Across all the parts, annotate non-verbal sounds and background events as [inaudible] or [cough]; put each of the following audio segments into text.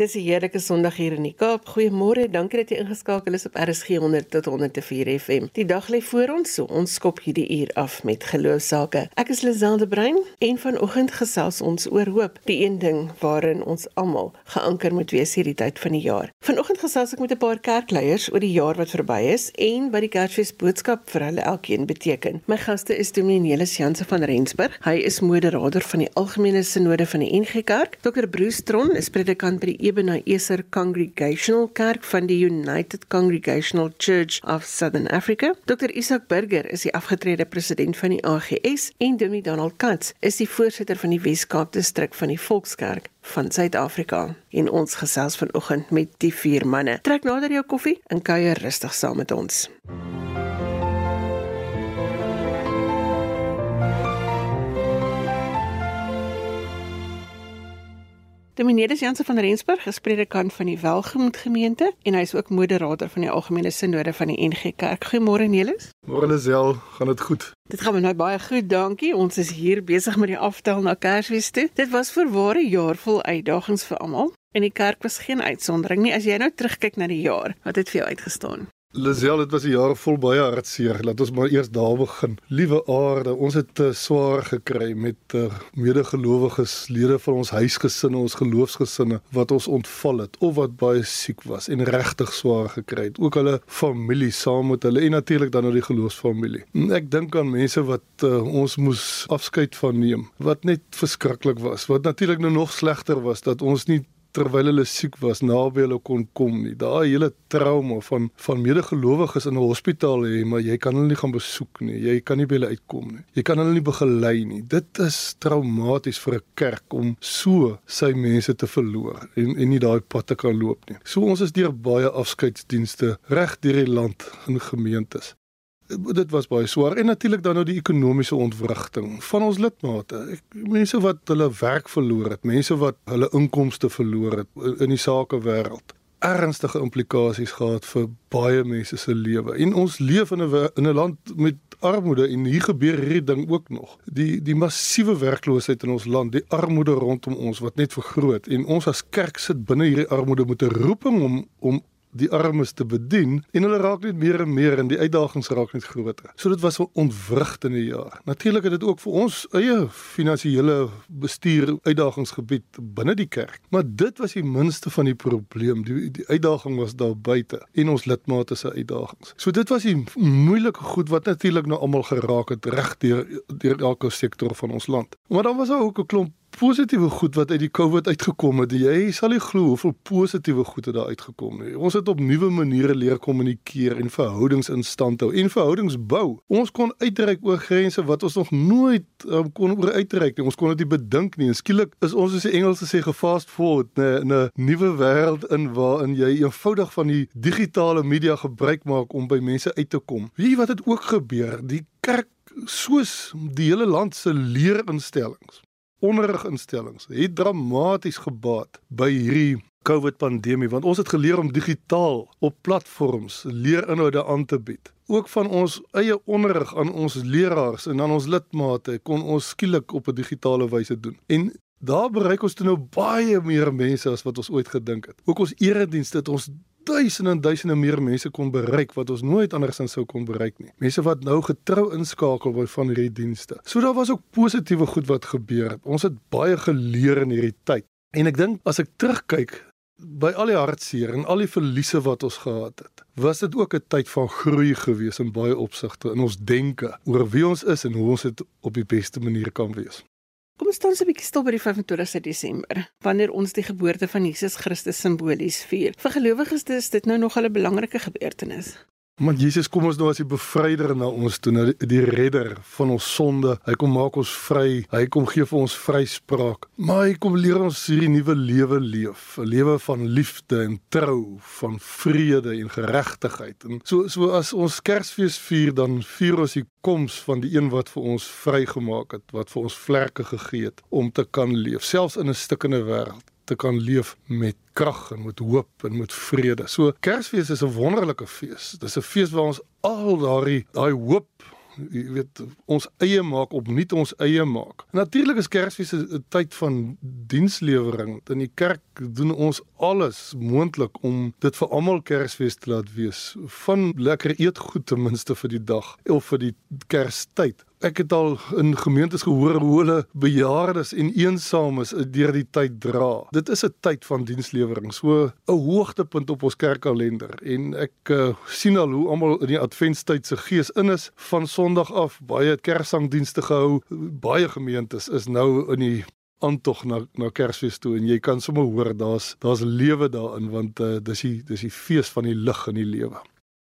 Dis 'n heerlike Sondag hier in die Kaap. Goeiemôre. Dankie dat jy ingeskakel is op RSG 100 tot 104 FM. Die dag lê voor ons, so ons skop hierdie uur af met geloofsake. Ek is Liselde Brein en vanoggend gesels ons oor hoop, die een ding waarin ons almal geanker moet wees hierdie tyd van die jaar. Vanoggend gesels ek met 'n paar kerkleiers oor die jaar wat verby is en wat die Kersfees boodskap vir hulle elkeen beteken. My gaste is Dominee Nelis Jansen van Rensburg. Hy is moderator van die Algemene Sinode van die NG Kerk. Dr. Bruce Tron is predikant by die Ebenezer Congregational Kerk van die United Congregational Church of Southern Africa. Dr. Isak Burger is die afgetrede president van die AGS en Dominee Donald Katz is die voorsitter van die Wes-Kaap distrik van die Volkskerk van Suid-Afrika. En ons gesels vanoggend met die vier manne. Trek nader jou koffie en kuier rustig saam met ons. Dominedes Jansen van Rensburg, gespredikant van die Welgemoed gemeente en hy is ook moderator van die algemene sinode van die NG Kerk. Goeiemôre Nelis. Môre Lisel, gaan dit goed? Dit gaan nou baie goed, dankie. Ons is hier besig met die aftel na Kersfees toe. Dit was vir ware jaar vol uitdagings vir almal. En die kerk was geen uitsondering nie. As jy nou terugkyk na die jaar, wat het vir jou uitgestaan? Lisel, dit was 'n jaar vol baie hartseer. Laat ons maar eers daar begin. Liewe aarde, ons het te swaar gekry met uh, medegelowiges, lede van ons huisgesinne, ons geloofsgesinne wat ons ontval het of wat baie siek was en regtig swaar gekry het. Ook hulle familie saam met hulle en natuurlik dan nou die geloofsfamilie. Ek dink aan mense wat uh, ons moes afskeid van neem, wat net verskriklik was. Wat natuurlik nou nog slegter was dat ons nie terwyl hulle siek was naby hulle kon kom nie. Daai hele trauma van van medegelowiges in 'n hospitaal hê, maar jy kan hulle nie gaan besoek nie. Jy kan nie by hulle uitkom nie. Jy kan hulle nie begelei nie. Dit is traumaties vir 'n kerk om so sy mense te verloor en en nie daai pad te kan loop nie. So ons is deur baie afskeidsdienste reg deur die land in gemeentes dit was baie swaar en natuurlik dan nou die ekonomiese ontwrigting van ons lidmate. Ek, mense wat hulle werk verloor het, mense wat hulle inkomste verloor het in die sakewêreld. Ernstige implikasies gehad vir baie mense se lewe. En ons leef in 'n in 'n land met armoede en hier gebeur hierdie ding ook nog. Die die massiewe werkloosheid in ons land, die armoede rondom ons wat net vergroot en ons as kerk sit binne hierdie armoede met 'n roeping om om die armes te bedien en hulle raak net meer en meer en die uitdagings raak net groter. So dit was 'n ontwrigtende jaar. Natuurlik het dit ook vir ons eie finansiële bestuur uitdagings gebied binne die kerk. Maar dit was die minste van die probleem. Die die uitdaging was daar buite en ons lidmate se uitdagings. So dit was die moeilike goed wat natuurlik nou almal geraak het reg deur deur elke sektor van ons land. Maar dan was daar ook 'n klomp positiewe goed wat uit die COVID uitgekom het. Jy sal nie glo hoeveel positiewe goed het daar uitgekom nie. Ons het op nuwe maniere leer kommunikeer en verhoudings in stand hou en verhoudings bou. Ons kon uitreik oor grense wat ons nog nooit um, kon oor uitreik nie. Ons kon dit bedink nie. En skielik is ons soos die Engelse sê gefast forward in 'n nuwe wêreld in waarin jy eenvoudig van die digitale media gebruik maak om by mense uit te kom. Wie wat het ook gebeur? Die kerk soos die hele land se leerinstellings onderriginstellings het dramaties gebaat by hierdie COVID pandemie want ons het geleer om digitaal op platforms leerinhoude aan te bied. Ook van ons eie onderrig aan ons leraars en aan ons lidmate kon ons skielik op 'n digitale wyse doen. En daar bereik ons toe nou baie meer mense as wat ons ooit gedink het. Ook ons eredienste het ons duisende en duisende meer mense kon bereik wat ons nooit andersins sou kon bereik nie. Mense wat nou getrou inskakel by van hierdie dienste. So daar was ook positiewe goed wat gebeur het. Ons het baie geleer in hierdie tyd. En ek dink as ek terugkyk by al die hartseer en al die verliese wat ons gehad het, was dit ook 'n tyd van groei gewees in baie opsigte in ons denke oor wie ons is en hoe ons dit op die beste manier kan wees. Kom ons staan so 'n bietjie stil by die 25 Desember, wanneer ons die geboorte van Jesus Christus simbolies vier. Vir gelowiges is dit nou nog 'n belangrike gebeurtenis. Maar Jesus kom ons nou as die bevryder na ons toe, na die, die redder van ons sonde. Hy kom maak ons vry. Hy kom gee vir ons vryspraak. Maar hy kom leer ons hierdie nuwe lewe leef, 'n lewe van liefde en trou, van vrede en geregtigheid. En so so as ons Kersfees vier, dan vier ons die koms van die een wat vir ons vrygemaak het, wat vir ons vlerke gegee het om te kan leef, selfs in 'n stikkende wêreld te kan leef met krag en met hoop en met vrede. So Kersfees is 'n wonderlike fees. Dis 'n fees waar ons al daardie daai hoop jy weet ons eie maak op nuut ons eie maak. Natuurlik is Kersfees 'n tyd van dienslewering. In die kerk doen ons alles moontlik om dit vir almal Kersfees te laat wees. Van lekker eetgoed ten minste vir die dag of vir die Kerstyd. Ek het al in gemeentes gehoor hoe hulle bejaardes en eensaames deur die tyd dra. Dit is 'n tyd van dienslewering, so 'n hoogtepunt op ons kerkkalender en ek uh, sien al hoe almal in die adventstyd se gees in is van Sondag af. Baie kersangdienste gehou. Baie gemeentes is nou in die aantog na na Kersfees toe en jy kan sommer hoor daar's daar's lewe daarin want uh, dis die dis die fees van die lig in die lewe.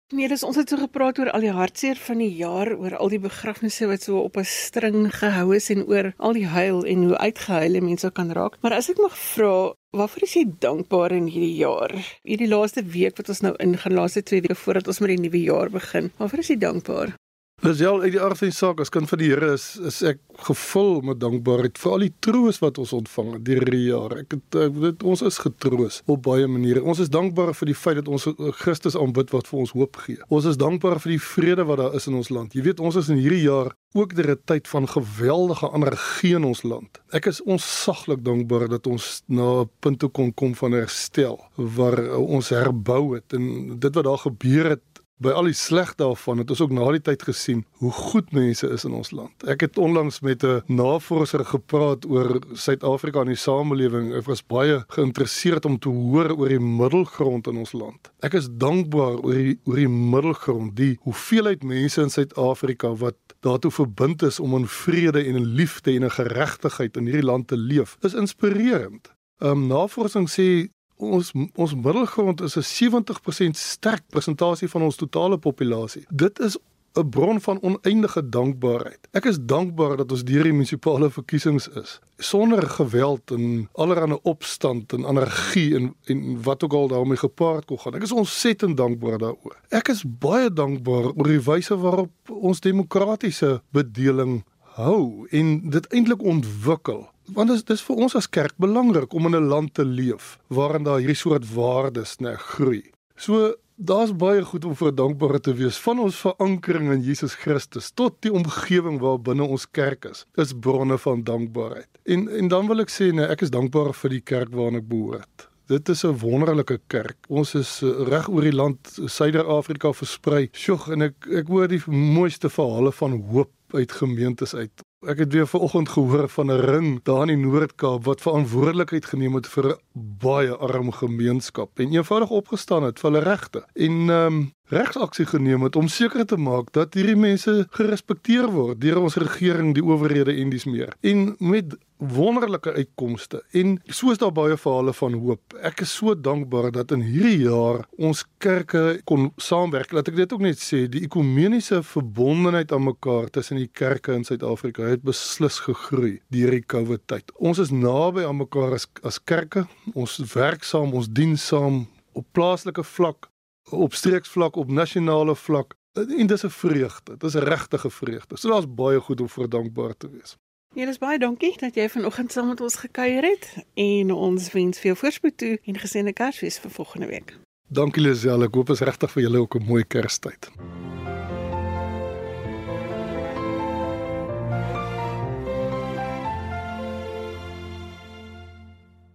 Nee, dis ons het so gepraat oor al die hartseer van die jaar, oor al die begrafnisse wat so op 'n string gehou is en oor al die huil en hoe uitgehuile mense kan raak. Maar as ek mag vra, waarvoor is jy dankbaar in hierdie jaar? Hierdie laaste week wat ons nou ingaan, laaste 2 weke voordat ons met die nuwe jaar begin. Waarvoor is jy dankbaar? Dis al uit die aard van die saak as kind van die Here is is ek gevul met dankbaarheid vir al die troos wat ons ontvang deur die jare. Ek het ek weet ons is getroos op baie maniere. Ons is dankbaar vir die feit dat ons Christus aanbid wat vir ons hoop gee. Ons is dankbaar vir die vrede wat daar is in ons land. Jy weet ons is in hierdie jaar ook deur 'n tyd van geweldige energie in ons land. Ek is onsaglik dankbaar dat ons na 'n punt toe kon kom van herstel waar ons herbou het en dit wat daar gebeur het by al die sleg daarvan het ons ook na die tyd gesien hoe goed mense is in ons land. Ek het onlangs met 'n navorser gepraat oor Suid-Afrika en die samelewing. Ek was baie geïnteresseerd om te hoor oor die middelgrond in ons land. Ek is dankbaar oor die oor die middelgrond, die hoeveelheid mense in Suid-Afrika wat daartoe verbind is om in vrede en in liefde en in geregtigheid in hierdie land te leef. Is inspirerend. Ehm um, navorsing sê ons ons middelgrond is 'n 70% sterk persentasie van ons totale populasie. Dit is 'n bron van oneindige dankbaarheid. Ek is dankbaar dat ons deur die munisipale verkiesings is sonder geweld en allerlei opstand en energie en en wat ook al daarmee gepaard kon gaan. Ek is ontsettend dankbaar daaroor. Ek is baie dankbaar oor die wyse waarop ons demokratiese bedeling hou en dit eintlik ontwikkel want dit is vir ons as kerk belangrik om in 'n land te leef waarin daar hierdie soort waardes net groei. So daar's baie goed om vir dankbaar te wees van ons verankering in Jesus Christus tot die omgewing waar binne ons kerk is. Dis bronne van dankbaarheid. En en dan wil ek sê nee, ek is dankbaar vir die kerk waarna ek behoort. Dit is 'n wonderlike kerk. Ons is eh, reg oor die land Suider-Afrika versprei. Sjoe, en ek ek hoor die mooiste verhale van hoop uit gemeentes uit. Ek het weer vanoggend gehoor van 'n ring daar in die Noord-Kaap wat verantwoordelikheid geneem het vir 'n baie arm gemeenskap en eenvoudig opgestaan het vir hulle regte. En ehm um, regsaksie geneem het om seker te maak dat hierdie mense gerespekteer word deur ons regering, die owerhede en dis meer. En met wonderlike uitkomste en soos daar baie verhale van hoop. Ek is so dankbaar dat in hierdie jaar ons kerke kon saamwerk. Laat ek dit ook net sê, die ekumeniese verbondenheid aan mekaar tussen die kerke in Suid-Afrika het beslis gegroei deur die COVID tyd. Ons is naby aan mekaar as as kerke. Ons werk saam, ons dien saam op plaaslike vlak op streeksvlak op nasionale vlak en dis 'n vreugde. Dis 'n regte vreugde. So daar's baie goed om vir dankbaar te wees. Ja, dis baie dankie dat jy vanoggend saam met ons gekuier het en ons wens veel voorspoed toe en geseënde Kersfees vir volgende week. Dankie Lisel, ek hoop is regtig vir julle ook 'n mooi Kerstyd.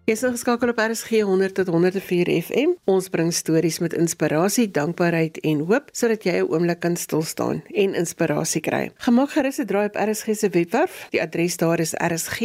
Jy is geskakel op RSG 100 tot 104 FM. Ons bring stories met inspirasie, dankbaarheid en hoop sodat jy 'n oomblik kan stil staan en inspirasie kry. Gemaak gerus 'n draai op RSG se webwerf. Die adres daar is rsg.co.za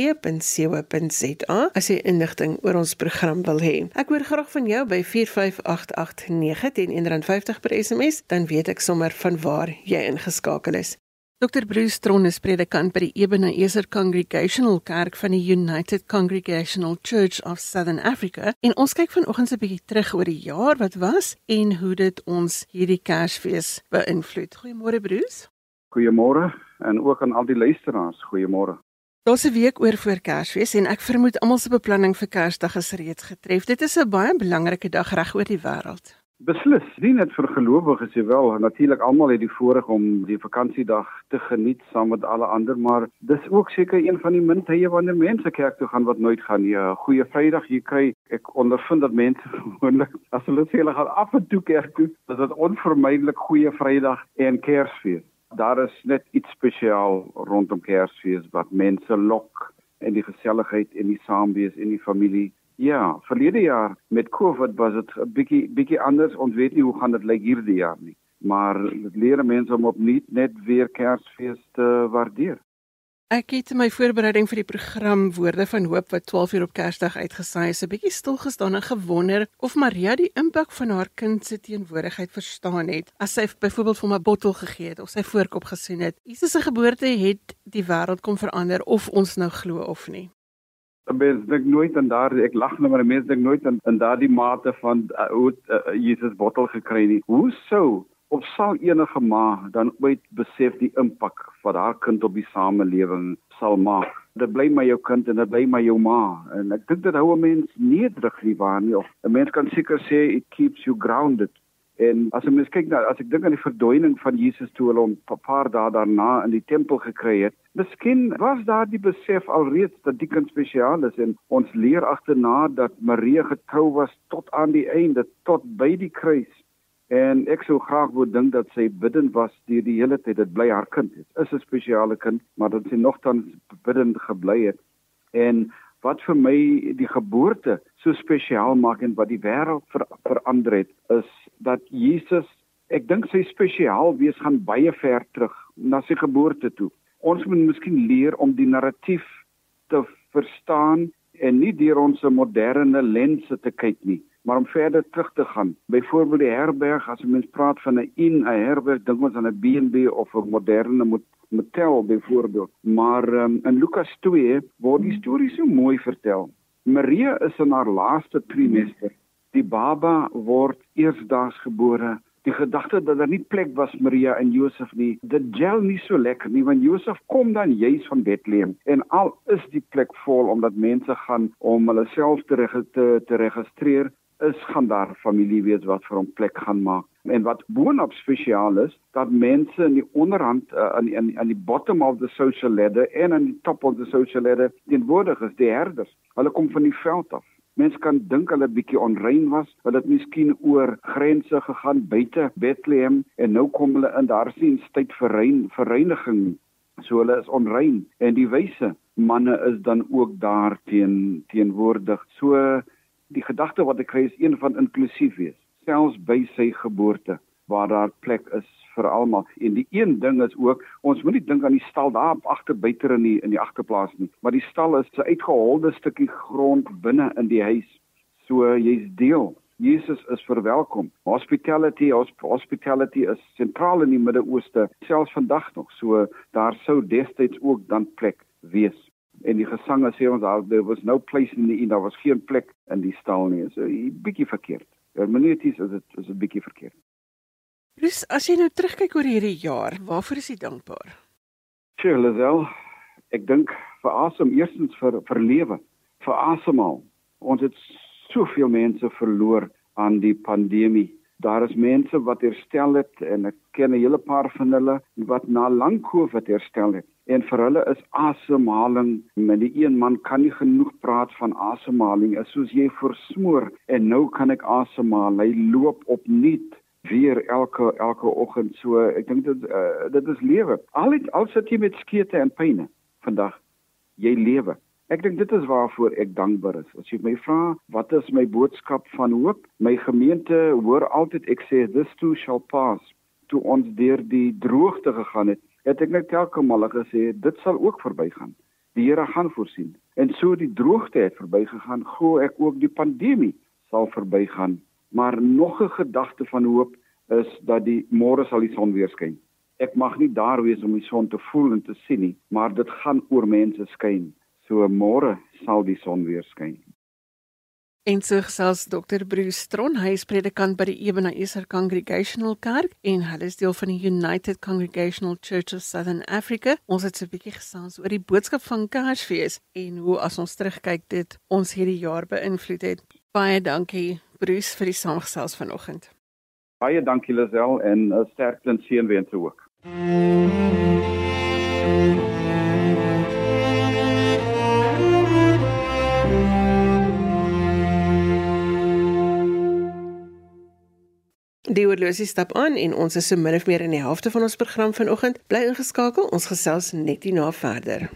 as jy inligting oor ons program wil hê. Ek hoor graag van jou by 45889 teen R1.50 per SMS, dan weet ek sommer van waar jy ingeskakel is. Dr Bruce Tron is predikant by die Ebenezer Congregational Kerk van die United Congregational Church of Southern Africa en ons kyk vanoggend 'n bietjie terug oor die jaar wat was en hoe dit ons hierdie Kersfees beïnvloed. Goeiemôre Bruce. Goeiemôre en ook aan al die luisteraars. Goeiemôre. Daar's 'n week oor voor Kersfees en ek vermoed almal se beplanning vir Kersdag is reeds getref. Dit is 'n baie belangrike dag reg oor die wêreld. Beslis, nie net vir gelowiges nie wel, natuurlik almal het die voorreg om die vakansiedag te geniet saam met alle ander, maar dis ook seker een van die min tye wanneer mense kerk toe gaan wat nooit gaan nie. Goeie Vrydag, jy kry ek ondervind dat mense [laughs] gewoonlik as hulle sê hulle gaan af en toe kerk toe, dis dit onvermydelik Goeie Vrydag en Kersfees. Daar is net iets spesiaal rondom Kersfees wat mense lok en die geselligheid en die saamwees en die familie. Ja, verlede jaar met COVID was dit 'n bietjie bietjie anders. Ons weet nie hoe gaan dit lyk hierdie jaar nie. Maar dit leer mense om opnuut net weer Kersfees te waardeer. Ek het in my voorbereiding vir die program Woorde van Hoop wat 12 uur op Kersdag uitgesaai is, 'n bietjie stil gestaan en gewonder of Maria die impak van haar kind se teenwoordigheid verstaan het as sy byvoorbeeld vir 'n bottel gegee het of sy voorkop gesien het. Jesus se geboorte het die wêreld kom verander of ons nou glo of nie. Mens dink nooit aan daardie ek lag nou maar mense dink nooit aan aan daardie mate van uh, hoe uh, Jesus bottel gekry nie. Hoe sou of sal enige ma dan ooit besef die impak wat haar kind op die samelewing sal maak. Dit bly my jou kind en dit bly my jou ma en ek dink dit hou 'n mens nederig nie waar nie of 'n mens kan seker sê it keeps you grounded. En as jy mens kyk nou as ek dink aan die verdwyning van Jesus toe hulle hom 'n paar dae daarna in die tempel gekry het, miskien was daar die besef alreeds dat die kind spesiaal is en ons leer agterna dat Maria getrou was tot aan die einde, tot by die kruis. En ek sou graag wou dink dat sy bidend was deur die hele tyd. Dit bly haar kind. Dit is 'n spesiale kind, maar dat sy nogtans bidend gebly het. En wat vir my die geboorte so spesiaal maak en wat die wêreld ver, verander het, is dat Jesus, ek dink sy spesiaal wees gaan baie ver terug na sy geboorte toe. Ons moet miskien leer om die narratief te verstaan en nie deur ons moderne lense te kyk nie maar om verder terug te gaan. Byvoorbeeld die herberg, as mens praat van 'n in 'n herberg, dink ons aan 'n B&B of 'n moderne motel byvoorbeeld. Maar um, in Lukas 2 word die storie so mooi vertel. Maria is in haar laaste trimester. Die baba word eersdaags gebore. Die gedagte dat daar nie plek was Maria en Josef nie, dit gel nie so lekker nie want Josef kom dan juis van Bethlehem en al is die plek vol omdat mense gaan om hulle self te, te te registreer, is gaan daar familie wees wat vir hom plek gaan maak. En wat boonop spesiaal is, dat mense in die onderhand uh, aan die aan die, aan die bottom of the social ladder en aan die top of the social ladder teenwoordig is die herders. Hulle kom van die veld af. Mense kan dink hulle bietjie onrein was, hulle het miskien oor grense gegaan buite Bethlehem en nou kom hulle in daar sien tyd vir rein, vereniging. So hulle is onrein en die wyse manne is dan ook daar teen teenwoordig. So die gedagte wat ek kry is een van inklusief wees, selfs by sy geboorte waar daar plek is vir almal. En die een ding is ook, ons moenie dink aan die stal daar agter buite in die in die agterplaas nie, maar die stal is 'n uitgeholde stukkie grond binne in die huis. So jy's deel. Jesus is verwelkom. Hospitality, hospitality is sentraal in die Midde-Ooste, selfs vandag nog. So daar sou destyds ook dan plek wees en die gesange sê ons daar there was no place in the inn daar was geen plek in die stal nie so 'n bietjie verkeerd hermeneuties is dit is 'n bietjie verkeerd Dis as jy nou terugkyk oor hierdie jaar waarvoor is jy dankbaar Sure Lazel ek dink vir asem eerstens vir vir lewe vir asemhaal ons het soveel mense verloor aan die pandemie Daar is mense wat herstel het en ek ken 'n hele paar van hulle wat na lank COVID herstel het. En vir hulle is asemhaling, met die een man kan nie genoeg praat van asemhaling as soos jy versmoor en nou kan ek asemhaal. Hy loop opnuut weer elke elke oggend so. Ek dink dit uh, dit is lewe. Al het al sit jy met skete en pyne vandag. Jy lewe. Ek dink dit is waarvoor ek dankbaar is. As jy my vra, wat is my boodskap van hoop? My gemeente hoor altyd ek sê this too shall pass. Toe ons deur die droogte gegaan het, het ek net telke male gesê dit sal ook verbygaan. Die Here gaan voorsien. En so die droogte het verbygegaan, glo ek ook die pandemie sal verbygaan. Maar nog 'n gedagte van hoop is dat die môre sal die son weer skyn. Ek mag nie daar wees om die son te voel en te sien nie, maar dit gaan oor mense skyn. So môre sal die son weer skyn. En so gesels Dr. Bruce Stron, hy is predikant by die Ebenezer Congregational Kerk en hy is deel van die United Congregational Church of Southern Africa. Ons het so 'n bietjie gesels oor die boodskap van Kersfees en hoe as ons terugkyk dit ons hierdie jaar beïnvloed het. Baie dankie Bruce vir die saamgesels vanoggend. Baie dankie Lisel en 'n sterkte en seënwense ook. Die horlosie stap aan en ons is so min of meer in die helfte van ons program vanoggend. Bly ingeskakel, ons gesels net hierna verder.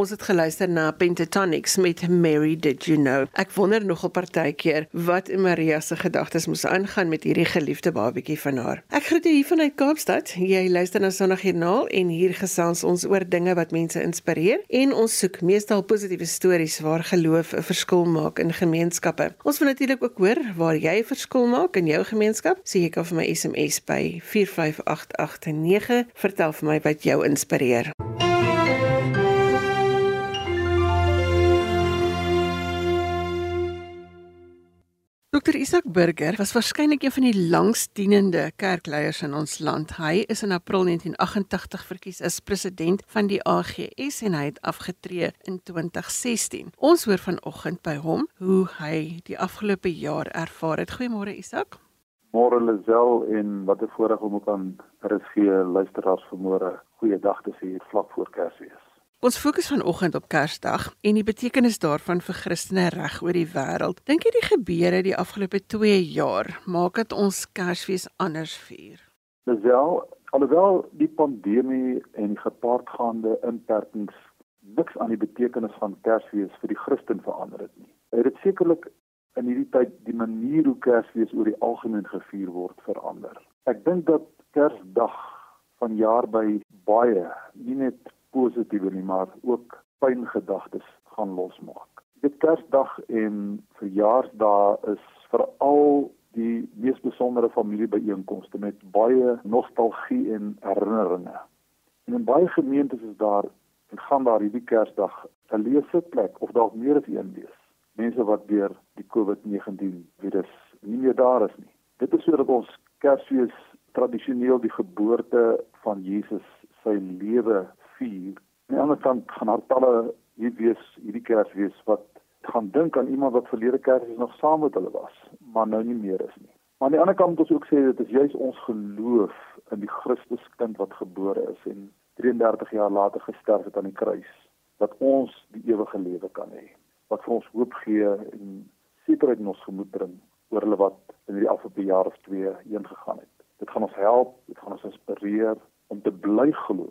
Ons het geluister na Pentatonics met Mary Did You Know. Ek wonder nog op partykeer wat in Maria se gedagtes moes aangaan met hierdie geliefde babatjie van haar. Ek groet jou hier vanuit Kaapstad. Jy luister na Sondagjoernaal en hier gesels ons oor dinge wat mense inspireer en ons soek meestal positiewe stories waar geloof 'n verskil maak in gemeenskappe. Ons wil natuurlik ook hoor waar jy 'n verskil maak in jou gemeenskap. So jy kan vir my SMS by 45889. Vertel vir my wat jou inspireer. Dr Isak Burger was waarskynlik een van die langsdienende kerkleiers in ons land. Hy is in April 1988 verkies as president van die AGS en hy het afgetree in 2016. Ons hoor vanoggend by hom hoe hy die afgelope jaar ervaar het. Goeiemôre Isak. Môre Lisel en wat 'n voorreg om ook aan RSG luisteraars vanmôre goeiedag te sê vlak voor Kersfees. Ons fokus vanoggend op Kersdag en die betekenis daarvan vir Christene reg oor die wêreld. Dink jy die gebeure die afgelope 2 jaar maak dit ons Kersfees anders vier? Wel, alhoewel die pandemie en gepaardgaande inperkings niks aan die betekenis van Kersfees vir die Christen verander het nie. Het dit sekerlik in hierdie tyd die manier hoe Kersfees oor die algemeen gevier word verander. Ek dink dat Kersdag van jaar by baie nie net positiewe nie, maar ook pyn gedagtes gaan losmaak. Dit Kersdag en verjaarsdae is veral die mees besondere familiebyeenkomste met baie nostalgie en herinneringe. En in baie gemeentes is daar en gaan daar hierdie Kersdag 'n leesplek of dalk meer as een wees. Mense wat deur die COVID-19 virus nie meer daar is nie. Dit is sodat ons Kersfees tradisioneel die geboorte van Jesus sy lewe vier. Aan die ander kant gaan daar talle hier wees hierdie Kersfees wat gaan dink aan iemand wat verlede Kersfees nog saam met hulle was, maar nou nie meer is nie. Maar aan die ander kant moet ons ook sê dit is juis ons geloof in die Christuskind wat gebore is en 33 jaar later gesterf het aan die kruis dat ons die ewige lewe kan hê wat vir ons hoop gee en sekerheid in ons gemoed bring oor hulle wat in die afgelope jaar of 2 heen gegaan het dit gaan ons help dit gaan ons inspireer om te bly glo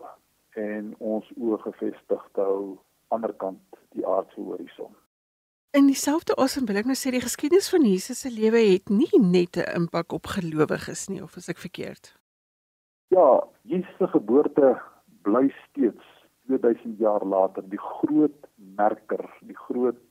en ons oë gefestig te hou aan die ander kant die aardse horison In dieselfde asem wil ek nou sê die geskiedenis van Jesus se lewe het nie net 'n impak op gelowiges nie of is ek verkeerd? Ja, Jesus se geboorte bly steeds 2000 jaar later die groot merker, die groot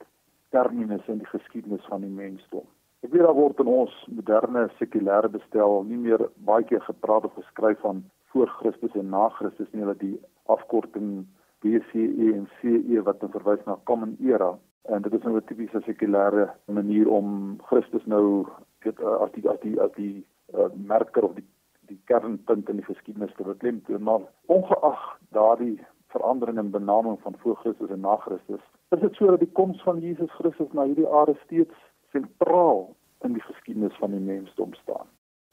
terminus in die geskiedenis van die mensdom. Ek weet daar word in ons moderne sekulêre bestel nie meer baie keer gepraat of geskryf van voor Christus en na Christus nie, dat die afkorting BCE en CE wat dan verwys na common era en dit is nou 'n tipiese sekulêre manier om Christus nou weet as die as die as die uh, merker of die die kernpunt in die geskiedenis te beklemtoon maar ongeag daardie verandering in benaming van voor Christus en na Christus is dit sodat die koms van Jesus Christus na hierdie aarde steeds sentraal in die geskiedenis van die mensdom staan.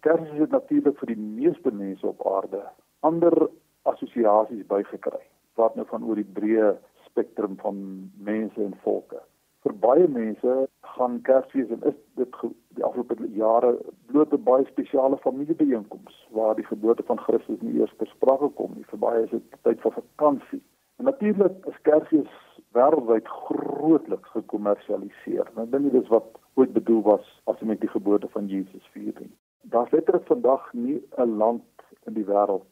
Kersfees het natuurlik vir die meeste mense op aarde ander assosiasies bygekry wat nou van oor die breë spektrum van mense en volke vir baie mense gaan Kersfees en is dit die afgelope jare bloot 'n baie spesiale familiebyeenkoms waar die geboorte van Christus nie eers ter sprake kom nie. Vir baie is dit tyd vir vakansie. Natuurlik is Kersfees wêreldwyd grootliks gekommersialiseer. Nou dink ek dis wat ooit bedoel was as jy met die geboorte van Jesus vier. Daar's letterlik vandag nie 'n land in die wêreld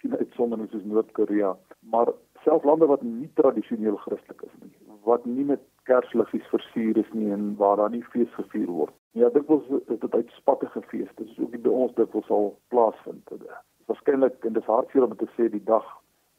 sien uitsondering soos Noord-Korea, maar selfs lande wat nie tradisioneel Christelik is nie, wat nie met kersliggies versier is nie en waar daar nie fees gevier word. Ja, dit was dit uitspattige fees. Dit is ook by ons dit wil sal plaasvind. Waarskynlik en dit is hartseer om te sê die dag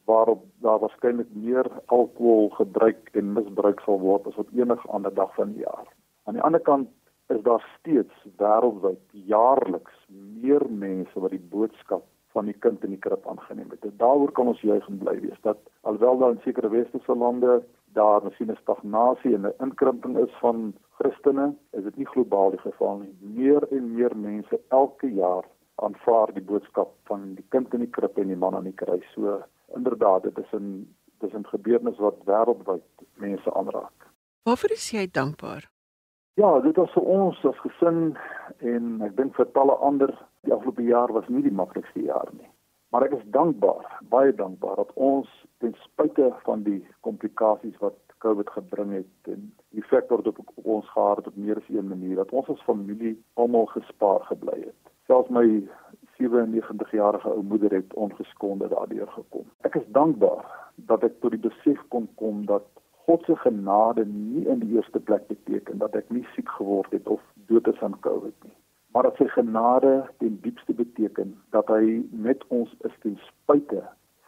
waarop daar waarskynlik meer alkohol gebruik en misbruik sal word as wat enige ander dag van die jaar. Aan die ander kant is daar steeds wêreldwyd jaarliks meer mense wat die boodskap van die kind in die krib aangeneem het. Daaroor kan ons juig en bly wees dat alhoewel daar in sekere westerse lande daar miskien 'n stagnasie en 'n inkrimping is van Christene, is dit nie globaal die geval nie. Meer en meer mense elke jaar aanvaar die boodskap van die kind in die krib en die man aan die kruis. So inderdaad, dit is 'n dis 'n gebeurtenis wat wêreldwyd mense aanraak. Waarvoor is jy dankbaar? Ja, dit was vir ons as gesin en ek dink vir talle ander die afgelope jaar was nie die maklikste jaar nie. Maar ek is dankbaar, baie dankbaar dat ons ten spyte van die komplikasies wat COVID gebring het en die effek wat dit op ons gehad het op meer as een manier dat ons as familie almal gespaar gebly het. Selfs my 97-jarige ou moeder het ongeskonde daardeur gekom. Ek is dankbaar dat ek tot die besef kon kom dat God se genade nie in die eerste plek beteken dat ek nie siek geword het of dood is aan COVID nie maar dat sy genade ten diepste beteken dat hy met ons is ten spyte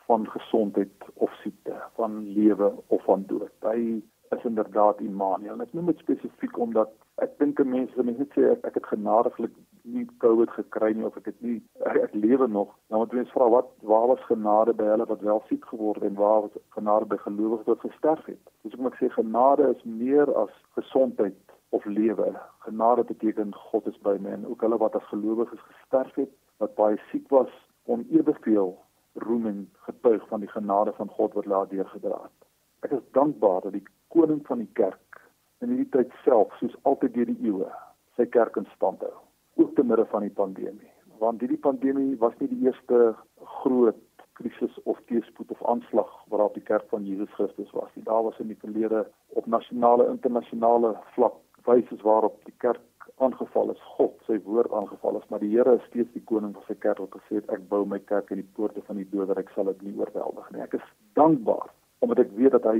van gesondheid of siekte, van lewe of van dood. Hy is inderdaad Immanuel. Ek noem dit spesifiek omdat ek dink mense mense net sê ek, ek het genadiglik nie COVID gekry nie of ek het nie ek, ek lewe nog. Nou moet mense vra wat waar was genade by hulle wat wel siek geword en waar was genade by gelowiges wat gesterf het. Dus ek moet sê genade is meer as gesondheid of lewe. Genade beteken God is by my en ook hulle wat as gelowiges gesterf het, wat baie siek was, om eweveel roem en getuig van die genade van God wat laat deurgedra het. Ek is dankbaar dat die koning van die kerk in hierdie tyd self, soos altyd deur die eeue, sy kerk in stand hou, ook te midde van die pandemie. Want hierdie pandemie was nie die eerste groot krisis of teëspoed of aanslag waarop die kerk van Jesus Christus was. Die daar was in die verlede op nasionale internasionale vlak wyses waarop die kerk aangeval is, God sy woord aangeval is, maar die Here is steeds die koning van sy kerk wat gesê het ek bou my kerk en die poorte van die doderyk sal dit nie oorweldig nie. Ek is dankbaar omdat ek weet dat hy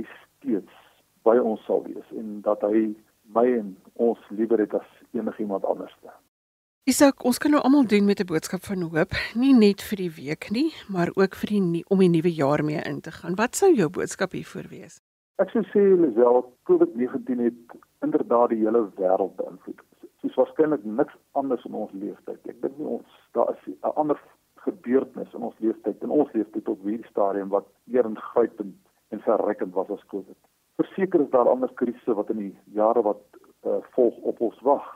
by ons sal wees en dat hy my en ons liewer het as enigiemand anders. Isak, ons kan nou almal doen met 'n boodskap van hoop, nie net vir die week nie, maar ook vir die om die nuwe jaar mee in te gaan. Wat sou jou boodskap hiervoor wees? Ek sou sê Lisel, COVID-19 het inderdaad die hele wêreld beïnvloed. Soos waarskynlik niks anders in ons lewenstyd. Ek dink nie ons daar is 'n ander gebeurtenis in ons lewenstyd in ons lewenstyd op hierdie stadium wat meer ingrypend en verrykkend was as COVID. Verseker is daar ander krisisse wat in die jare wat uh, volg op ons wag.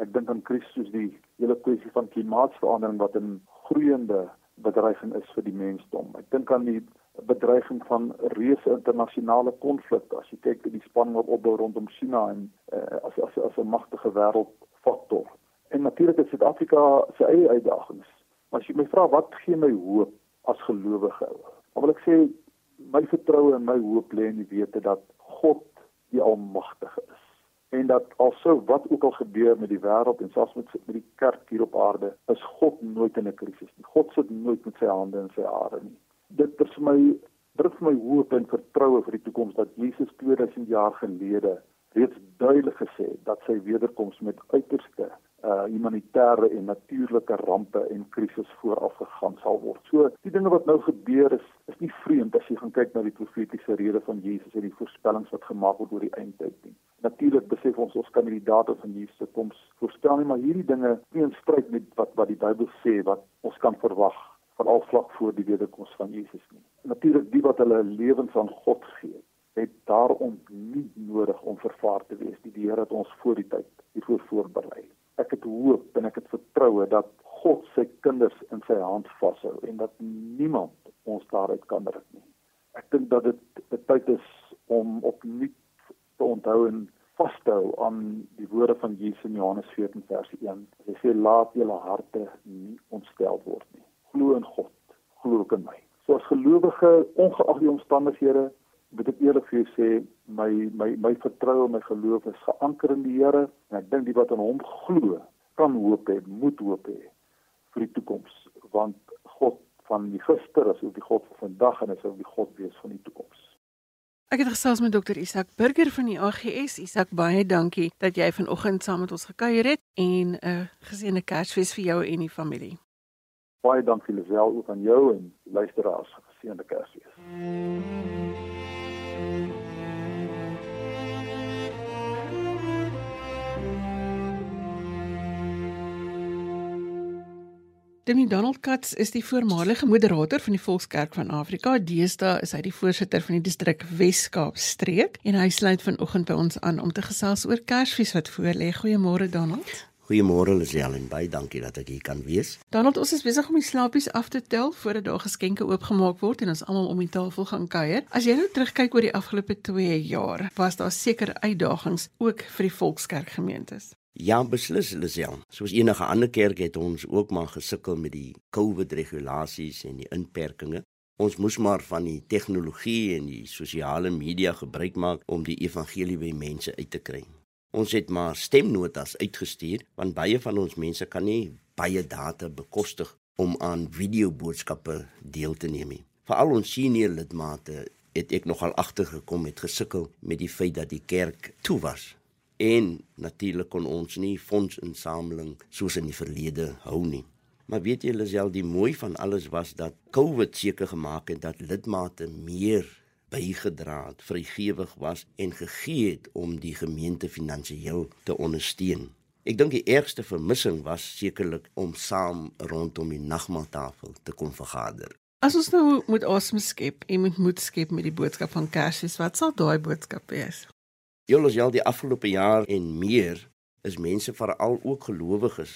Ek dink aan krisisse soos die hele kwessie van klimaatsverandering wat 'n groeiende bedreiging is vir die mensdom. Ek dink aan die bedreiging van reuse internasionale konflikte as jy kyk na die spanning wat opbou rondom China en uh, as as as 'n magtige wêreldfaktor. En natuurlik is Suid-Afrika se eie uitdagings. Maar as jy my vra wat gee my hoop as gelowige, dan wil ek sê my vertroue en my hoop lê in die wete dat God die almagtige is en dat alsou wat ook al gebeur met die wêreld en selfs met met die kerk hier op aarde, is God nooit in 'n krisis nie. God sit nooit met sy hande in sy hare nie dit is vir my bring vir my hoop en vertroue vir die toekoms dat Jesus 2000 jaar gelede reeds duidelik gesê het dat sy wederkoms met uiterste uh humanitêre en natuurlike rampe en krisis vooraf gegaan sal word. So die dinge wat nou gebeur is is nie vreemd as jy gaan kyk na die profetiese rede van Jesus en die voorspellings wat gemaak word oor die eindtyd nie. Natuurlik besef ons ons kan die data van Jesus se koms voorspel nie, maar hierdie dinge nie in stryd met wat wat die Bybel sê wat ons kan verwag veral vlak voor die wederkoms van Jesus nie. Natuurlik die wat hulle lewens aan God gee, het daarom nie nodig om vervaar te wees. Die Here het ons voor die tyd hiervoor voorberei. Ek het hoop en ek het vertroue dat God sy kinders in sy hand vashou en dat niemand ons daaruit kan ruk nie. Ek dink dat dit tyd is om opnuut te onthou en vas te hou aan die woorde van Jesus in Johannes 14 vers 1. Hy sê laat julle harte nie ontstel word nie glo in God, glo in my. So as gelowige, ongeag die omstandighede, moet ek eerlik vir jou sê, my my my vertroue, my geloof is geanker in die Here en ek dink die wat aan hom glo, kan hoop hê, moet hoop hê vir die toekoms, want God van die gister is ook die God van vandag en hy sal die God wees van die toekoms. Ek het gesels met dokter Isak Burger van die AGS. Isak, baie dankie dat jy vanoggend saam met ons gekuier het en 'n uh, geseënde Kersfees vir jou en die familie baie dankie Lisel ook aan jou en luisteraars geseënde Kersfees. Demi Donald Katz is die voormalige moderator van die Volkskerk van Afrika. Deesdae is hy die voorsitter van die distrik Wes-Kaap streek en hy sluit vanoggend by ons aan om te gesels oor Kersfees wat voorlê. Goeiemôre Donald. Goeiemôre Lisel en baie dankie dat ek hier kan wees. Donald, ons is besig om die slaapies af te tel voordat daar geskenke oopgemaak word en ons almal om die tafel gaan kuier. As jy nou terugkyk oor die afgelope 2 jaar, was daar seker uitdagings ook vir die Volkskerkgemeentes. Ja, beslis Lisel. Soos enige ander kerk het ons ook maar gesukkel met die COVID regulasies en die inperkings. Ons moes maar van die tegnologie en die sosiale media gebruik maak om die evangelie by mense uit te kry. Ons het maar stemnotas uitgestuur want baie van ons mense kan nie baie data bekostig om aan videoboodskappe deel te neem nie. Veral ons senior lidmate het ek nogal agtergekom met gesukkel met die feit dat die kerk toe was. En natuurlik kon ons nie fondsinsameling soos in die verlede hou nie. Maar weet jy Lisel, die mooi van alles was dat COVID seker gemaak het dat lidmate meer bygedra het, vrygewig was en gegee het om die gemeente finansiëel te ondersteun. Ek dink die ergste vermissing was sekerlik om saam rondom die nagmaaltafel te kon vergader. As ons nou moet asem skep en moet moed skep met die boodskap van Kersfees, wat sal daai boodskap wees? Julle al die afgelope jaar en meer is mense veral ook gelowiges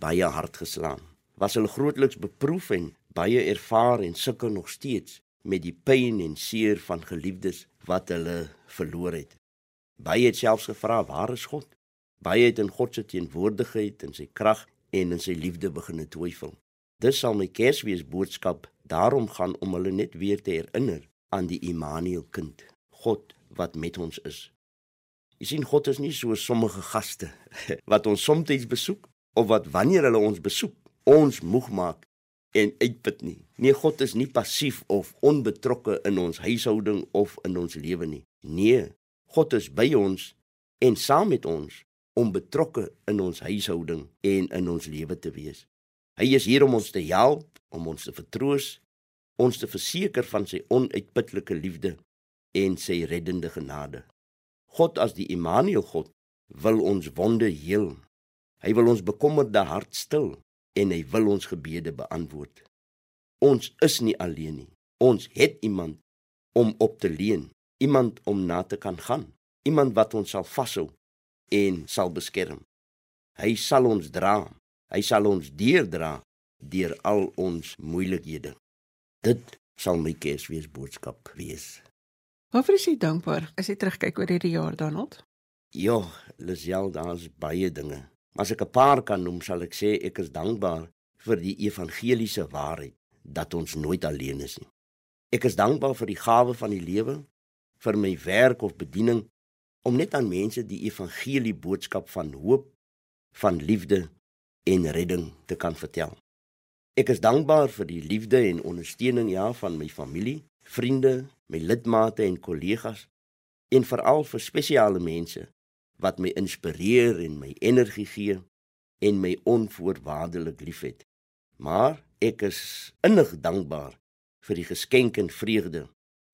baie hard geslaan. Was hulle grootliks beproef en baie ervaar en sukkel nog steeds met die pyn en seer van geliefdes wat hulle verloor het. Baie het selfs gevra, waar is God? Baie het in God se teenwoordigheid en sy krag en in sy liefde begine twyfel. Dis sal my Kersfees boodskap daarom gaan om hulle net weer te herinner aan die Immanuel kind, God wat met ons is. Jy sien God is nie so sommige gaste [laughs] wat ons soms besoek of wat wanneer hulle ons besoek ons moeg maak en uitput nie. Nee, God is nie passief of onbetrokke in ons huishouding of in ons lewe nie. Nee, God is by ons en saam met ons om betrokke in ons huishouding en in ons lewe te wees. Hy is hier om ons te help, om ons te vertroos, ons te verseker van sy onuitputlike liefde en sy reddende genade. God as die Immanuel God wil ons wonde heel. Hy wil ons bekommerde hart stil en hy wil ons gebede beantwoord. Ons is nie alleen nie. Ons het iemand om op te leun, iemand om na te kan gaan, iemand wat ons sal vashou en sal beskerm. Hy sal ons dra. Hy sal ons deurdra deur al ons moeilikhede. Dit sal my Kersfees boodskap wees. Waarvoor is jy dankbaar as jy terugkyk oor hierdie jaar, Donald? Ja, Lisel, daar's baie dinge. As ek 'n paar kan noem, sal ek sê ek is dankbaar vir die evangeliese waarheid dat ons nooit alleen is nie. Ek is dankbaar vir die gawe van die lewe, vir my werk of bediening om net aan mense die evangelie boodskap van hoop, van liefde en redding te kan vertel. Ek is dankbaar vir die liefde en ondersteuning ja van my familie, vriende, my lidmate en kollegas en veral vir spesiale mense wat my inspireer en my energie gee en my onvoorwaardelik liefhet. Maar ek is innig dankbaar vir die geskenk en vreugde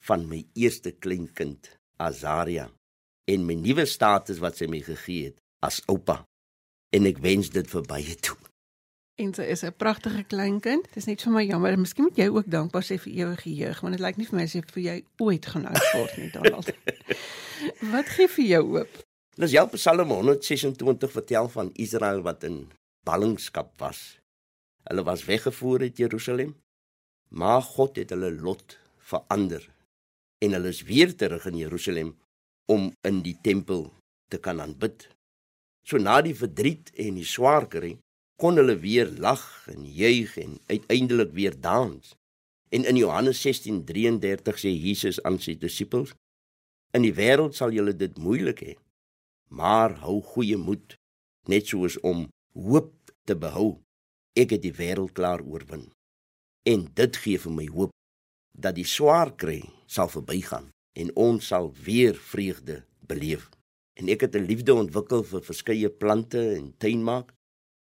van my eerste kleinkind, Azaria, en my nuwe status wat sy my gegee het as oupa. En ek wens dit vir baie toe. En sy is 'n pragtige kleinkind. Dit is net vir my jammer. Miskien moet jy ook dankbaar sê vir ewige jeug, want dit lyk nie vir my asof vir jou ooit gaan uitword nie, Donald. [laughs] wat gee vir jou hoop? Dis jou Psalm 126 vertel van Israel wat in ballingskap was. Hulle was weggevoer uit Jerusalem, maar God het hulle lot verander en hulle is weer terug in Jerusalem om in die tempel te kan aanbid. So na die verdriet en die swaar kry, kon hulle weer lag en juig en uiteindelik weer dans. En in Johannes 16:33 sê Jesus aan sy disippels: In die wêreld sal julle dit moeilik hê, maar hou goeie moed, net soos om hoop te behou ek het die wêreld klaar oorwin. En dit gee vir my hoop dat die swaar kry sal verbygaan en ons sal weer vreugde beleef. En ek het 'n liefde ontwikkel vir verskeie plante en tuinmaak.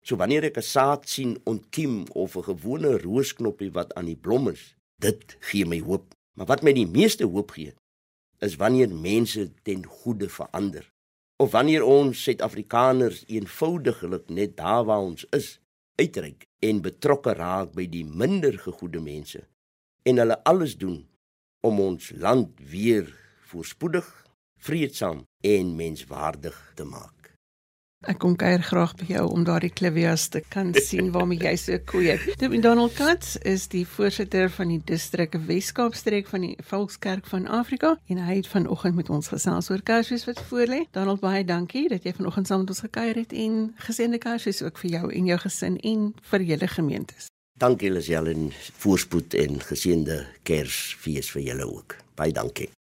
So wanneer ek 'n saad sien ontkiem of 'n gewone roosknoppie wat aan die blom is, dit gee my hoop. Maar wat my die meeste hoop gee, is wanneer mense ten goeie verander. Of wanneer ons Suid-Afrikaners eenvoudiglik net daar waar ons is, uitreik en betrokke raak by die minder gegoede mense en hulle alles doen om ons land weer voorspoedig, vreedsaam en menswaardig te maak. Ek kom kuier graag by jou om daardie klivias te kan [laughs] sien waarmee jy so kweek. Dit Donald Katz is die voorsitter van die distrik Weskaapstreek van die Volkskerk van Afrika en hy het vanoggend met ons gesels oor Kersfees wat voorlê. Donald baie dankie dat jy vanoggend saam met ons gekuier het en geseënde Kersfees ook vir jou en jou gesin en vir julle gemeentes. Dankie Lisel en voorspoed en geseënde Kersfees vir julle ook. Baie dankie.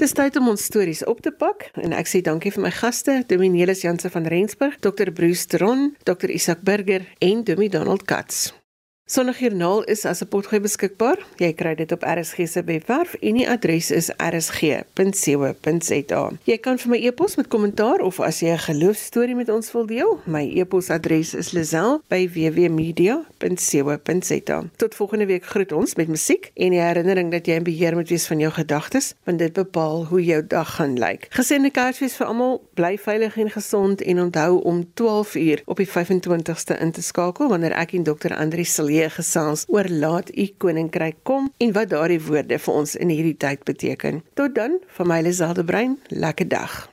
Dis tyd om ons stories op te pak en ek sê dankie vir my gaste, Dominelis Janse van Rensburg, Dr. Bruce Tron, Dr. Isak Burger en Domi Donald Katz. Sondagjoernaal is as 'n potgooi beskikbaar. Jy kry dit op RSG se webwerf en die adres is rsg.co.za. Jy kan vir my e-pos met kommentaar of as jy 'n geloofstorie met ons wil deel, my e-posadres is lazel@wwmedia.co.za. Tot volgende week groet ons met musiek en die herinnering dat jy in beheer moet wees van jou gedagtes, want dit bepaal hoe jou dag gaan lyk. Geseënde Kersfees vir almal. Bly veilig en gesond en onthou om 12uur op die 25ste in te skakel wanneer ek en Dr. Andri Silje weer gesels oor laat u koninkryk kom en wat daardie woorde vir ons in hierdie tyd beteken. Tot dan, vir my Liselde Brein, lekker dag.